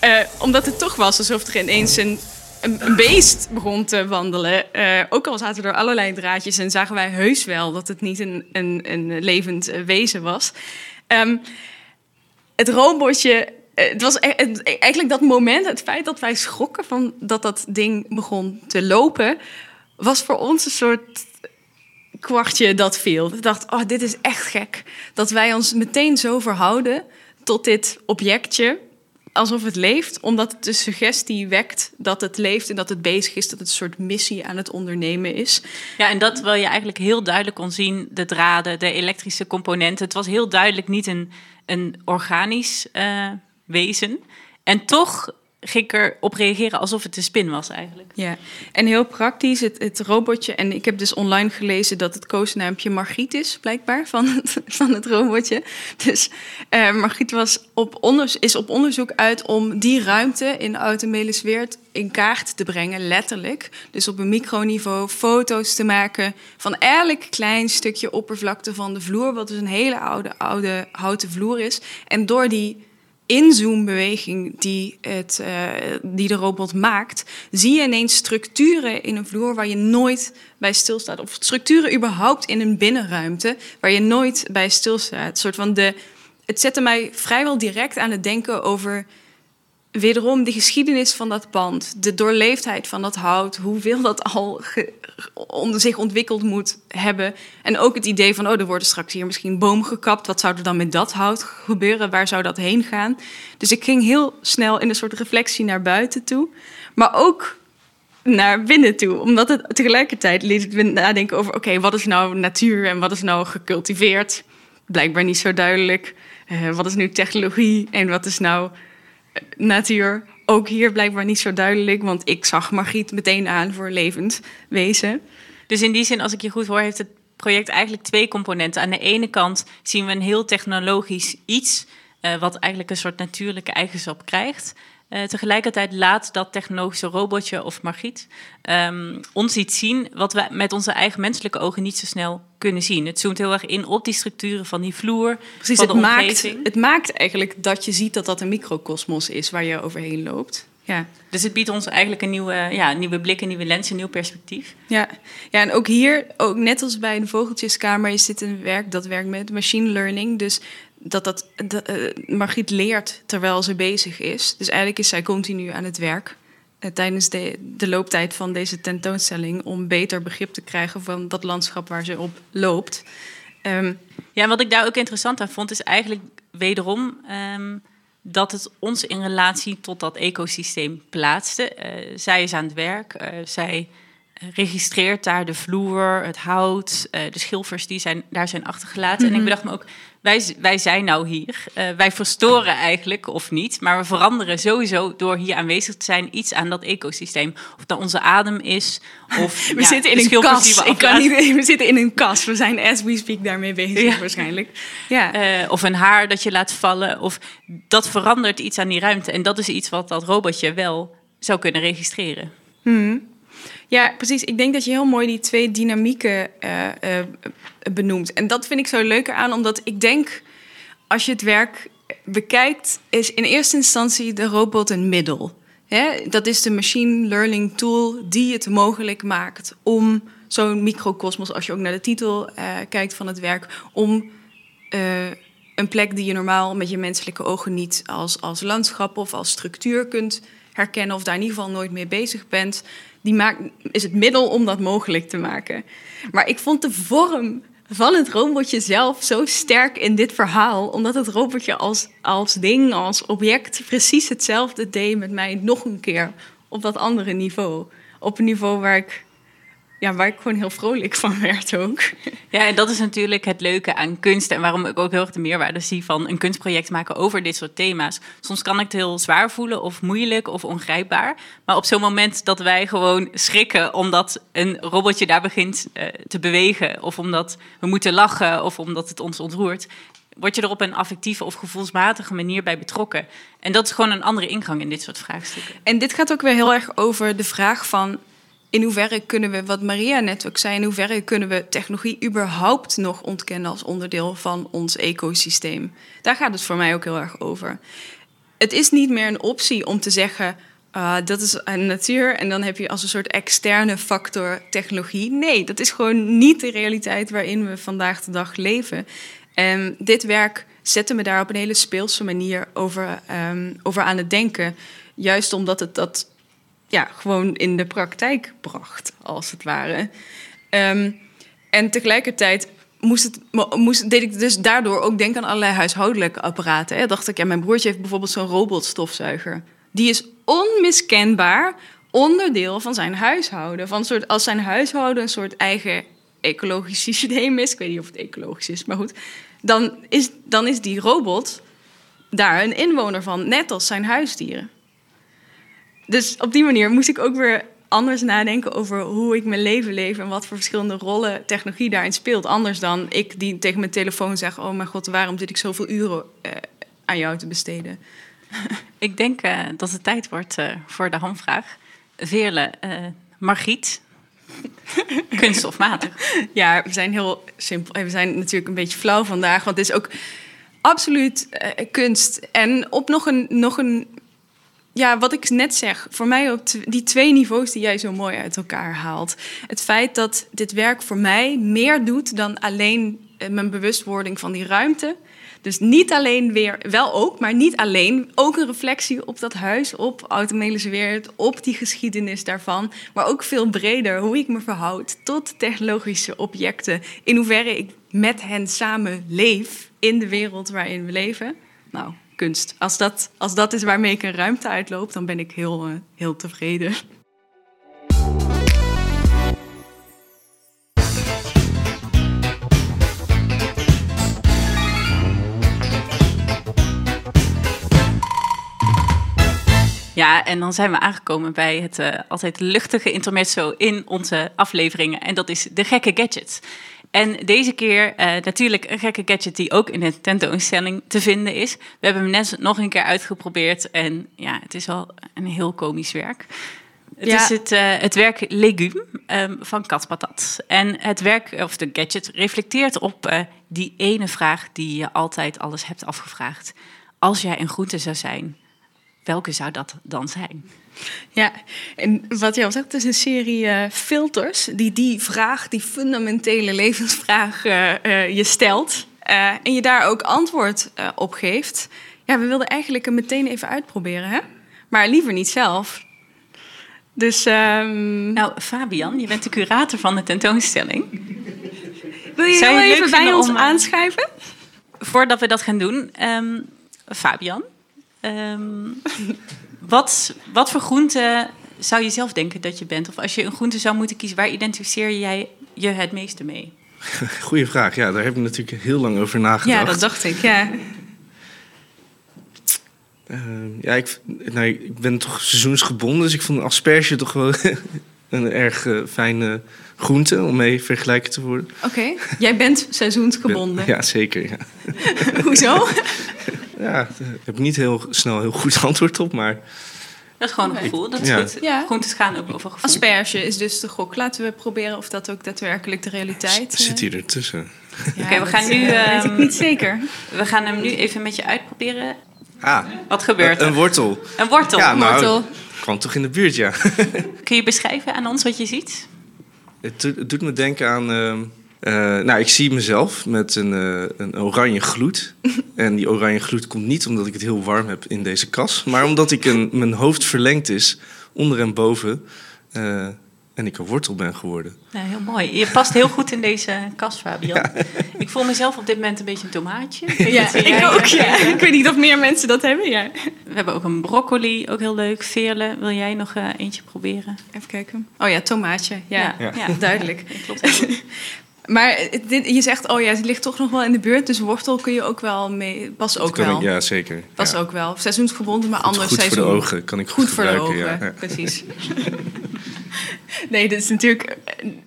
Uh, omdat het toch was alsof er ineens een, een, beest begon te wandelen. Uh, ook al zaten er allerlei draadjes en zagen wij heus wel dat het niet een, een, een levend wezen was. Um, het robotje eh, het was e-, eigenlijk dat moment, het feit dat wij schrokken van dat dat ding begon te lopen, was voor ons een soort kwartje dat viel. Ik dacht, oh, dit is echt gek. Dat wij ons meteen zo verhouden tot dit objectje, alsof het leeft, omdat het de suggestie wekt dat het leeft en dat het bezig is, dat het een soort missie aan het ondernemen is. Ja, en dat wil je eigenlijk heel duidelijk kon zien, de draden, de elektrische componenten. Het was heel duidelijk niet een, een organisch uh, wezen. En toch ging ik erop reageren alsof het een spin was eigenlijk. Ja, en heel praktisch, het, robotje... en ik heb dus online gelezen dat het koosnaampje Margriet is... blijkbaar, van het, van het robotje. Dus uh, Margriet was op is op onderzoek uit om die ruimte in Oud-Melisweert... in kaart te brengen, letterlijk. Dus op een microniveau foto's te maken... van elk klein stukje oppervlakte van de vloer... wat dus een hele oude, oude houten vloer is. En door die inzoombeweging die, het, uh, die de robot maakt, zie je ineens structuren in een vloer waar je nooit bij stilstaat. Of structuren überhaupt in een binnenruimte waar je nooit bij stilstaat. Een soort van de, het zette mij vrijwel direct aan het denken over wederom de geschiedenis van dat pand, de doorleefdheid van dat hout, hoeveel dat al onder zich ontwikkeld moet hebben. En ook het idee van, oh, er worden straks hier misschien boom gekapt. Wat zou er dan met dat hout gebeuren? Waar zou dat heen gaan? Dus ik ging heel snel in een soort reflectie naar buiten toe. Maar ook naar binnen toe. Omdat het tegelijkertijd liet ik nadenken over... oké, wat is nou natuur en wat is nou gecultiveerd? Blijkbaar niet zo duidelijk. Uh, wat is nu technologie en wat is nou natuur ook hier blijkbaar niet zo duidelijk, want ik zag Margriet meteen aan voor levend wezen. Dus in die zin, als ik je goed hoor, heeft het project eigenlijk twee componenten. Aan de ene kant zien we een heel technologisch iets, uh, wat eigenlijk een soort natuurlijke eigenschap krijgt. Uh, tegelijkertijd laat dat technologische robotje of Margriet um, ons iets zien wat we met onze eigen menselijke ogen niet zo snel kunnen zien. Het zoomt heel erg in op die structuren van die vloer. Precies, van het, maakt, het maakt eigenlijk dat je ziet dat dat een microcosmos is waar je overheen loopt. Ja. Dus het biedt ons eigenlijk een nieuwe, ja, nieuwe blik, een nieuwe lens, een nieuw perspectief. Ja. ja, en ook hier, ook net als bij de Vogeltjeskamer, is dit een werk dat werkt met machine learning. Dus dat, dat, uh, Margriet leert terwijl ze bezig is. Dus eigenlijk is zij continu aan het werk uh, tijdens de, de looptijd van deze tentoonstelling om beter begrip te krijgen van dat landschap waar ze op loopt. Um, ja, wat ik daar ook interessant aan vond, is eigenlijk wederom um, dat het ons in relatie tot dat ecosysteem plaatste. Uh, zij is aan het werk, zij registreert daar de vloer, het hout, de schilfers die zijn, daar zijn achtergelaten. En ik mhm. bedacht me ook, wij, wij zijn nou hier. Uh, wij verstoren eigenlijk, of niet, maar we veranderen sowieso door hier aanwezig te zijn iets aan dat ecosysteem. Of dat onze adem is, of <laughs> we zitten in een kas. Ik kan niet, we zitten in een kas. We zijn as we speak daarmee bezig waarschijnlijk. Ja. Uh, of een haar dat je laat vallen, of dat verandert iets aan die ruimte. En dat is iets wat dat robotje wel zou kunnen registreren. Hmm. Ja, precies. Ik denk dat je heel mooi die twee dynamieken uh, uh, benoemt. En dat vind ik zo leuk aan, omdat ik denk, als je het werk bekijkt, is in eerste instantie de robot een middel. Dat is de machine learning tool die het mogelijk maakt om zo'n microcosmos, als je ook naar de titel uh, kijkt van het werk, om een plek die je normaal met je menselijke ogen niet als, als landschap of als structuur kunt herkennen, of daar in ieder geval nooit mee bezig bent, die maakt, is het middel om dat mogelijk te maken. Maar ik vond de vorm van het robotje zelf zo sterk in dit verhaal. Omdat het robotje als, als ding, als object precies hetzelfde deed met mij nog een keer op dat andere niveau. Op een niveau waar ik ja, waar ik gewoon heel vrolijk van werd ook. Ja, en dat is natuurlijk het leuke aan kunst en waarom ik ook heel erg de meerwaarde zie van een kunstproject maken over dit soort thema's. Soms kan ik het heel zwaar voelen of moeilijk of ongrijpbaar. Maar op zo'n moment dat wij gewoon schrikken omdat een robotje daar begint uh, te bewegen of omdat we moeten lachen of omdat het ons ontroert, word je er op een affectieve of gevoelsmatige manier bij betrokken. En dat is gewoon een andere ingang in dit soort vraagstukken. En dit gaat ook weer heel erg over de vraag van in hoeverre kunnen we, wat Maria net ook zei, in hoeverre kunnen we technologie überhaupt nog ontkennen als onderdeel van ons ecosysteem? Daar gaat het voor mij ook heel erg over. Het is niet meer een optie om te zeggen. Uh, dat is een natuur en dan heb je als een soort externe factor technologie. Nee, dat is gewoon niet de realiteit waarin we vandaag de dag leven. En dit werk zette me daar op een hele speelse manier over, um, over aan het denken. Juist omdat het dat ja, gewoon in de praktijk bracht, als het ware. Um, en tegelijkertijd moest het, moest, deed ik dus daardoor ook denken aan allerlei huishoudelijke apparaten. Hè. Dacht ik, ja, mijn broertje heeft bijvoorbeeld zo'n robotstofzuiger. Die is onmiskenbaar onderdeel van zijn huishouden. Van soort, als zijn huishouden een soort eigen ecologisch systeem is, ik weet niet of het ecologisch is, maar goed, dan is, dan is die robot daar een inwoner van, net als zijn huisdieren dus op die manier moest ik ook weer anders nadenken over hoe ik mijn leven leef en wat voor verschillende rollen technologie daarin speelt. Anders dan ik die tegen mijn telefoon zeg: Oh mijn god, waarom zit ik zoveel uren uh, aan jou te besteden? <laughs> Ik denk uh, dat het tijd wordt uh, voor de hamvraag. Veerle, Margriet, <laughs> kunststofmatig. <laughs> Ja, we zijn heel simpel. We zijn natuurlijk een beetje flauw vandaag, want het is ook absoluut kunst. En op nog een, nog een ja, wat ik net zeg, voor mij ook die twee niveaus die jij zo mooi uit elkaar haalt. Het feit dat dit werk voor mij meer doet dan alleen eh, mijn bewustwording van die ruimte. Dus niet alleen weer, wel ook, maar niet alleen. Ook een reflectie op dat huis, op Automelische Wereld, op die geschiedenis daarvan. Maar ook veel breder hoe ik me verhoud tot technologische objecten. In hoeverre ik met hen samen leef in de wereld waarin we leven. Nou, kunst. Als dat, als dat is waarmee ik een ruimte uitloop, dan ben ik heel, uh, heel tevreden. Ja, en dan zijn we aangekomen bij het uh, altijd luchtige intermezzo in onze afleveringen. En dat is de gekke gadget. En deze keer uh, natuurlijk een gekke gadget die ook in de tentoonstelling te vinden is. We hebben hem net nog een keer uitgeprobeerd en ja, het is wel een heel komisch werk. Het is het, uh, het werk Legume um, van Katpatat. En het werk, of de gadget, reflecteert op uh, die ene vraag die je altijd alles hebt afgevraagd. Als jij een groente zou zijn, welke zou dat dan zijn? Ja, en wat je al zegt, het is een serie uh, filters die die vraag, die fundamentele levensvraag, uh, uh, je stelt. en je daar ook antwoord op geeft. Ja, we wilden eigenlijk hem meteen even uitproberen, hè? Maar liever niet zelf. Dus. Um... Nou, Fabian, je bent de curator van de tentoonstelling. Wil je heel even bij ons om, aanschuiven? Voordat we dat gaan doen, um, Fabian. Um, <laughs> wat, wat voor groente zou je zelf denken dat je bent? Of als je een groente zou moeten kiezen, waar identificeer jij je het meeste mee? <laughs> Goeie vraag. Ja, daar heb ik natuurlijk heel lang over nagedacht. Ja, dat dacht ik. Ja. Uh, <laughs> ja, ik, nou, ik ben toch seizoensgebonden, dus ik vond asperge toch wel <laughs> een erg uh, fijne groente om mee vergelijken te worden. Oké, jij bent seizoensgebonden. Ja, zeker. Ja. Hoezo? Ja, daar heb ik niet heel snel heel goed <laughs> antwoord op, maar... Dat is gewoon een gevoel. Dat is ja. goed. Ja. Groentes gaan ook over gevoel. Asperge is dus de gok. Laten we proberen of dat ook daadwerkelijk de realiteit is. Zit hier ertussen? Ja, Oké, we gaan nu... Uh, weet ik niet zeker. We gaan hem nu even met je uitproberen. Ah. Wat gebeurt er? Een wortel. Een wortel. Ja, een nou, wortel. kwam toch in de buurt, ja. Kun je beschrijven aan ons wat je ziet? Het, het doet me denken aan... Uh, uh, nou, ik zie mezelf met een, uh, een oranje gloed. <laughs> en die oranje gloed komt niet omdat ik het heel warm heb in deze kas, maar omdat ik een, mijn hoofd verlengd is, onder en boven. Uh, en ik een wortel ben geworden. Ja, heel mooi. Je past heel goed in deze kast, Fabian. Ik voel mezelf op dit moment een beetje een tomaatje. Ja, ik ook. Ja. Ik weet niet of meer mensen dat hebben. Ja. We hebben ook een broccoli, ook heel leuk. Veerle, wil jij nog uh, eentje proberen? Even kijken. Oh ja, tomaatje. Ja, Ja. ja. duidelijk. <laughs> Klopt. <laughs> Maar dit, je zegt, oh ja, het ligt toch nog wel in de buurt. Dus wortel kun je ook wel mee. Pas ook wel. ik, ja, zeker. Pas ja. ook wel. Seizoensgebonden, maar anders goed voor de seizoen. ogen, kan ik goed, Goed voor de ogen, ja. Ja. precies. nee, dit is natuurlijk.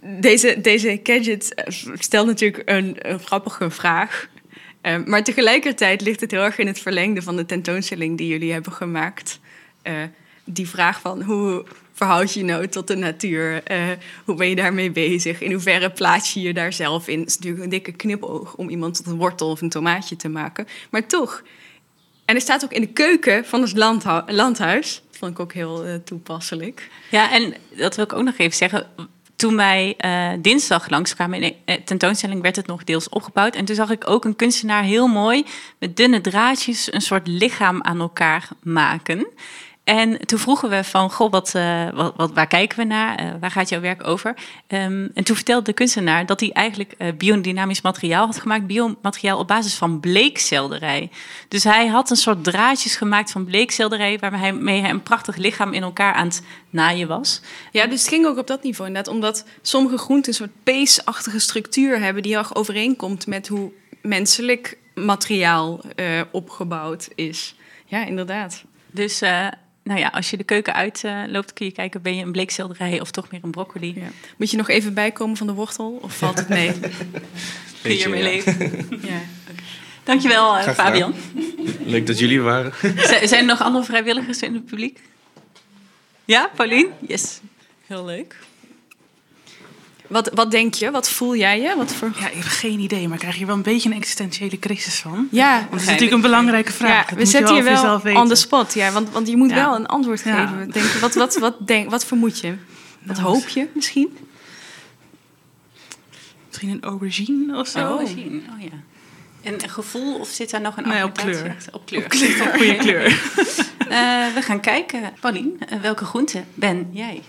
Deze, deze gadget eh, stelt natuurlijk een, een grappige vraag. Eh, maar tegelijkertijd ligt het heel erg in het verlengde van de tentoonstelling die jullie hebben gemaakt. Eh, die vraag van hoe verhoud je nou tot de natuur? Eh, hoe ben je daarmee bezig? In hoeverre plaats je je daar zelf in? Het is natuurlijk een dikke knipoog om iemand tot een wortel of een tomaatje te maken. Maar toch. En er staat ook in de keuken van het landhu- landhuis. Dat vond ik ook heel eh, toepasselijk. Ja, en dat wil ik ook nog even zeggen. Toen wij eh, dinsdag langskwamen in de tentoonstelling, werd het nog deels opgebouwd. En toen zag ik ook een kunstenaar heel mooi met dunne draadjes een soort lichaam aan elkaar maken. En toen vroegen we van, goh, wat, eh, wat, wat, waar kijken we naar? Eh, waar gaat jouw werk over? Ehm, en toen vertelde de kunstenaar dat hij eigenlijk eh, biodynamisch materiaal had gemaakt. Biomateriaal op basis van bleekselderij. Dus hij had een soort draadjes gemaakt van bleekselderij... waarmee hij een prachtig lichaam in elkaar aan het naaien was. Ja, dus het ging ook op dat niveau inderdaad. Omdat sommige groenten een soort peesachtige structuur hebben... die heel erg overeenkomt met hoe menselijk materiaal opgebouwd is. Ja, inderdaad. Dus nou ja, als je de keuken uitloopt, kun je kijken... ben je een bleekselderij of toch meer een broccoli? Ja. Moet je nog even bijkomen van de wortel? Of valt het mee? <laughs> Kun je ermee <laughs> ja. leven? ja. Dankjewel, eh, gedaan. Fabian. Leuk dat jullie er waren. <laughs> Z- zijn er nog andere vrijwilligers in het publiek? Ja, Paulien? Yes. Heel leuk. Wat, wat denk je? Wat voel jij je? Wat voor... Ja, ik heb geen idee, maar ik krijg hier wel een beetje een existentiële crisis van. Ja, Want het is natuurlijk een belangrijke vraag. ja Dat we moet je zetten je wel jezelf weten. on the spot. Ja, want, want je moet Ja. wel een antwoord Ja. geven. Denk, je. wat, wat, wat, <laughs> denk, wat vermoed je? Wat Nou, hoop je misschien? Misschien een aubergine of zo? Oh, zien. Oh ja. En een gevoel of zit daar nog een Nee, op kleur. achter? Op kleur. Op goede kleur. <laughs> Eh, we gaan kijken. Paulien, eh, welke groente ben jij?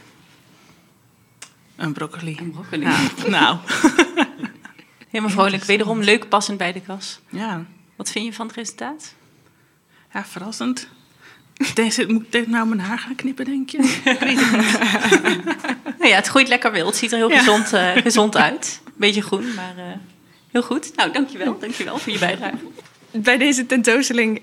Een broccoli. Een broccoli. Ja, nou. <laughs> <laughs> Helemaal vrolijk. Wederom leuk passend bij de kas. Ja, Wat vind je van het resultaat? ja verrassend. Deze, moet ik nou mijn haar gaan knippen, denk je? <laughs> Ik weet het niet. Nou ja, het groeit lekker wild. Het ziet er heel Ja. gezond, eh, gezond uit. Beetje groen, maar eh, heel goed. Nou, dankjewel. Dankjewel voor je bijdrage. bij deze tentoonstelling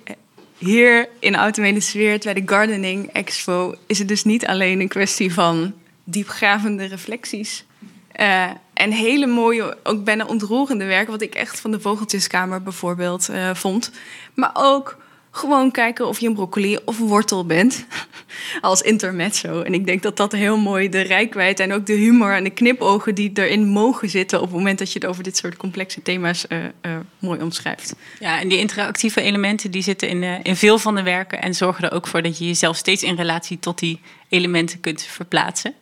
hier in Automede Sfeer, bij de Gardening Expo, is het dus niet alleen een kwestie van diepgravende reflecties. eh, en hele mooie, ook bijna ontroerende werken, wat ik echt van de Vogeltjeskamer bijvoorbeeld eh, vond. Maar ook gewoon kijken of je een broccoli of een wortel bent. <laughs> Als intermezzo. En ik denk dat dat heel mooi de rijkwijd en ook de humor en de knipogen die erin mogen zitten op het moment dat je het over dit soort complexe thema's eh, eh, mooi omschrijft. Ja, en die interactieve elementen die zitten in, eh, in veel van de werken en zorgen er ook voor dat je jezelf steeds in relatie tot die elementen kunt verplaatsen.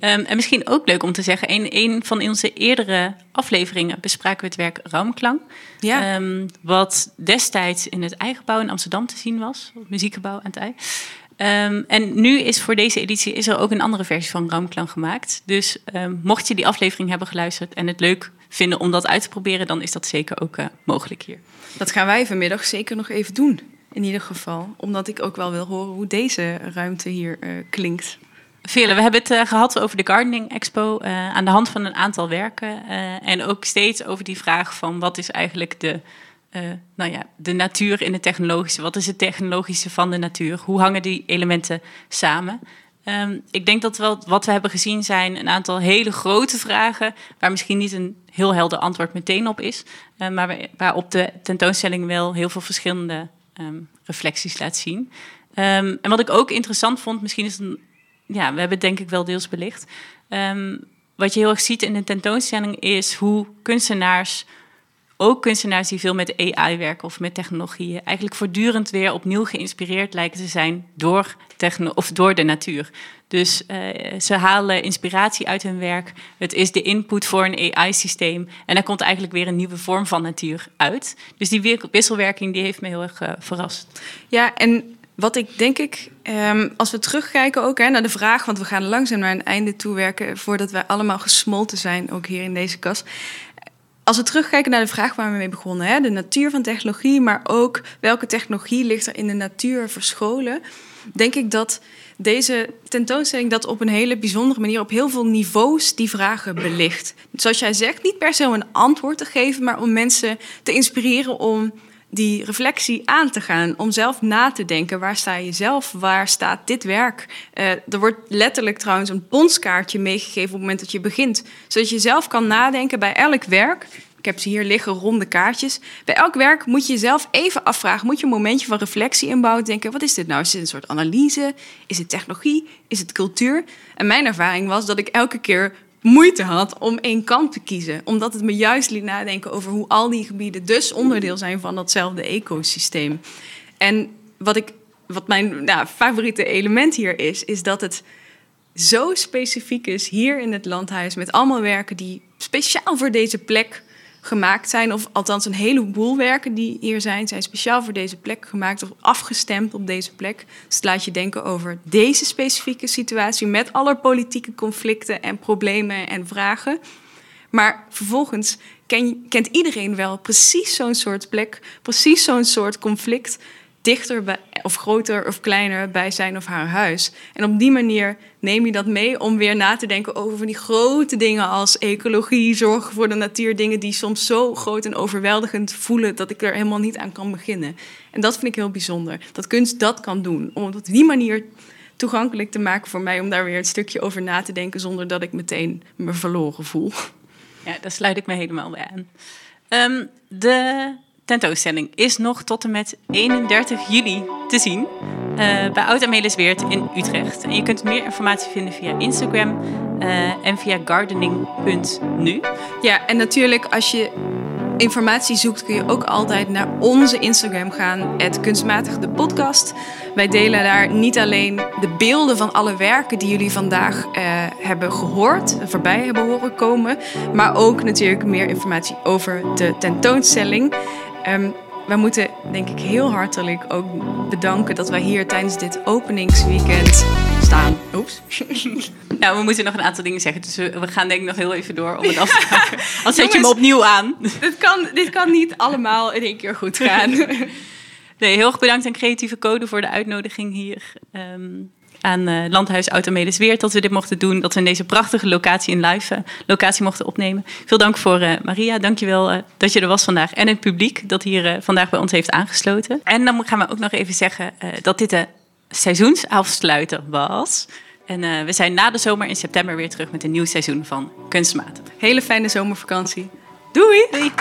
Ehm, en misschien ook leuk om te zeggen, in een van onze eerdere afleveringen bespraken we het werk Raumklang. Ja. Ehm, wat destijds in het Eigebouw in Amsterdam te zien was, het muziekgebouw aan het ei. Ehm, en nu is voor deze editie is er ook een andere versie van Raumklang gemaakt. Dus mocht je die aflevering hebben geluisterd en het leuk vinden om dat uit te proberen, dan is dat zeker ook eh, mogelijk hier. Dat gaan wij vanmiddag zeker nog even doen. In ieder geval. Omdat ik ook wel wil horen hoe deze ruimte hier eh, klinkt. Vele, we hebben het eh, gehad over de Gardening Expo eh, aan de hand van een aantal werken. eh, en ook steeds over die vraag van wat is eigenlijk de, nou ja, de natuur in het technologische? Wat is het technologische van de natuur? Hoe hangen die elementen samen? Ehm, ik denk dat wel, wat we hebben gezien zijn een aantal hele grote vragen... waar misschien niet een heel helder antwoord meteen op is... maar waar- waarop de tentoonstelling wel heel veel verschillende ehm, reflecties laat zien. Ehm, en wat ik ook interessant vond, misschien is het een ja, we hebben het denk ik wel deels belicht. Ehm, wat je heel erg ziet in de tentoonstelling is hoe kunstenaars, ook kunstenaars die veel met AI werken of met technologieën, eigenlijk voortdurend weer opnieuw geïnspireerd lijken te zijn door, techno of door de natuur. Dus eh, ze halen inspiratie uit hun werk. Het is de input voor een AI-systeem. En daar komt eigenlijk weer een nieuwe vorm van natuur uit. Dus die wi- wisselwerking die heeft me heel erg eh, verrast. Ja, en wat ik denk ik, ehm, als we terugkijken ook hè, naar de vraag, want we gaan langzaam naar een einde toe werken voordat wij allemaal gesmolten zijn, ook hier in deze kast. Als we terugkijken naar de vraag waar we mee begonnen, hè, de natuur van technologie, maar ook welke technologie ligt er in de natuur verscholen, denk ik dat deze tentoonstelling dat op een hele bijzondere manier, op heel veel niveaus, die vragen belicht. Zoals jij zegt, niet per se om een antwoord te geven, maar om mensen te inspireren om die reflectie aan te gaan. Om zelf na te denken. Waar sta je zelf? Waar staat dit werk? Uh, er wordt letterlijk trouwens een ponskaartje meegegeven op het moment dat je begint. Zodat je zelf kan nadenken bij elk werk. Ik heb ze hier liggen, ronde kaartjes. Bij elk werk moet je jezelf even afvragen. Moet je een momentje van reflectie inbouwen? Denken, wat is dit nou? Is dit een soort analyse? Is het technologie? Is het cultuur? En mijn ervaring was dat ik elke keer moeite had om één kant te kiezen. Omdat het me juist liet nadenken over hoe al die gebieden dus onderdeel zijn van datzelfde ecosysteem. En wat, ik, wat mijn nou, favoriete element hier is, is dat het zo specifiek is hier in het landhuis met allemaal werken die speciaal voor deze plek gemaakt zijn. Of althans een heleboel werken die hier zijn, zijn speciaal voor deze plek gemaakt of afgestemd op deze plek. Dus het laat je denken over deze specifieke situatie met alle politieke conflicten en problemen en vragen. Maar vervolgens ken, kent iedereen wel precies zo'n soort plek, precies zo'n soort conflict dichter bij, of groter of kleiner bij zijn of haar huis. En op die manier neem je dat mee om weer na te denken over die grote dingen als ecologie, zorgen voor de natuur, dingen die soms zo groot en overweldigend voelen dat ik er helemaal niet aan kan beginnen. En dat vind ik heel bijzonder. Dat kunst dat kan doen. Om op die manier toegankelijk te maken voor mij om daar weer een stukje over na te denken zonder dat ik meteen me verloren voel. Ja, daar sluit ik me helemaal bij aan. Um, de tentoonstelling is nog tot en met 31 juli te zien uh, bij Oud Amelisweert in Utrecht. En je kunt meer informatie vinden via Instagram uh, en via gardening.nu. Ja, en natuurlijk als je informatie zoekt, kun je ook altijd naar onze Instagram gaan, het kunstmatig de podcast. Wij delen daar niet alleen de beelden van alle werken die jullie vandaag uh, hebben gehoord, voorbij hebben horen komen, maar ook natuurlijk meer informatie over de tentoonstelling. Um, we moeten denk ik heel hartelijk ook bedanken dat wij hier tijdens dit openingsweekend staan. Oeps. <laughs> Nou, we moeten nog een aantal dingen zeggen. Dus we, gaan denk ik nog heel even door om het af te <laughs> maken. Als zet je hem opnieuw aan. Dit kan, dit kan niet allemaal in één keer goed gaan. <laughs> Nee, heel erg bedankt aan Creatieve Code voor de uitnodiging hier. Um, aan uh, Landhuis Automedes dat we dit mochten doen. Dat we in deze prachtige locatie in live uh, locatie mochten opnemen. Veel dank voor uh, Maria. Dankjewel dat je er was vandaag. En het publiek dat hier vandaag bij ons heeft aangesloten. En dan gaan we ook nog even zeggen dat dit de seizoensafsluiter was. En we zijn na de zomer in september weer terug met een nieuw seizoen van Kunstmatig. Hele fijne zomervakantie. Doei! Doei.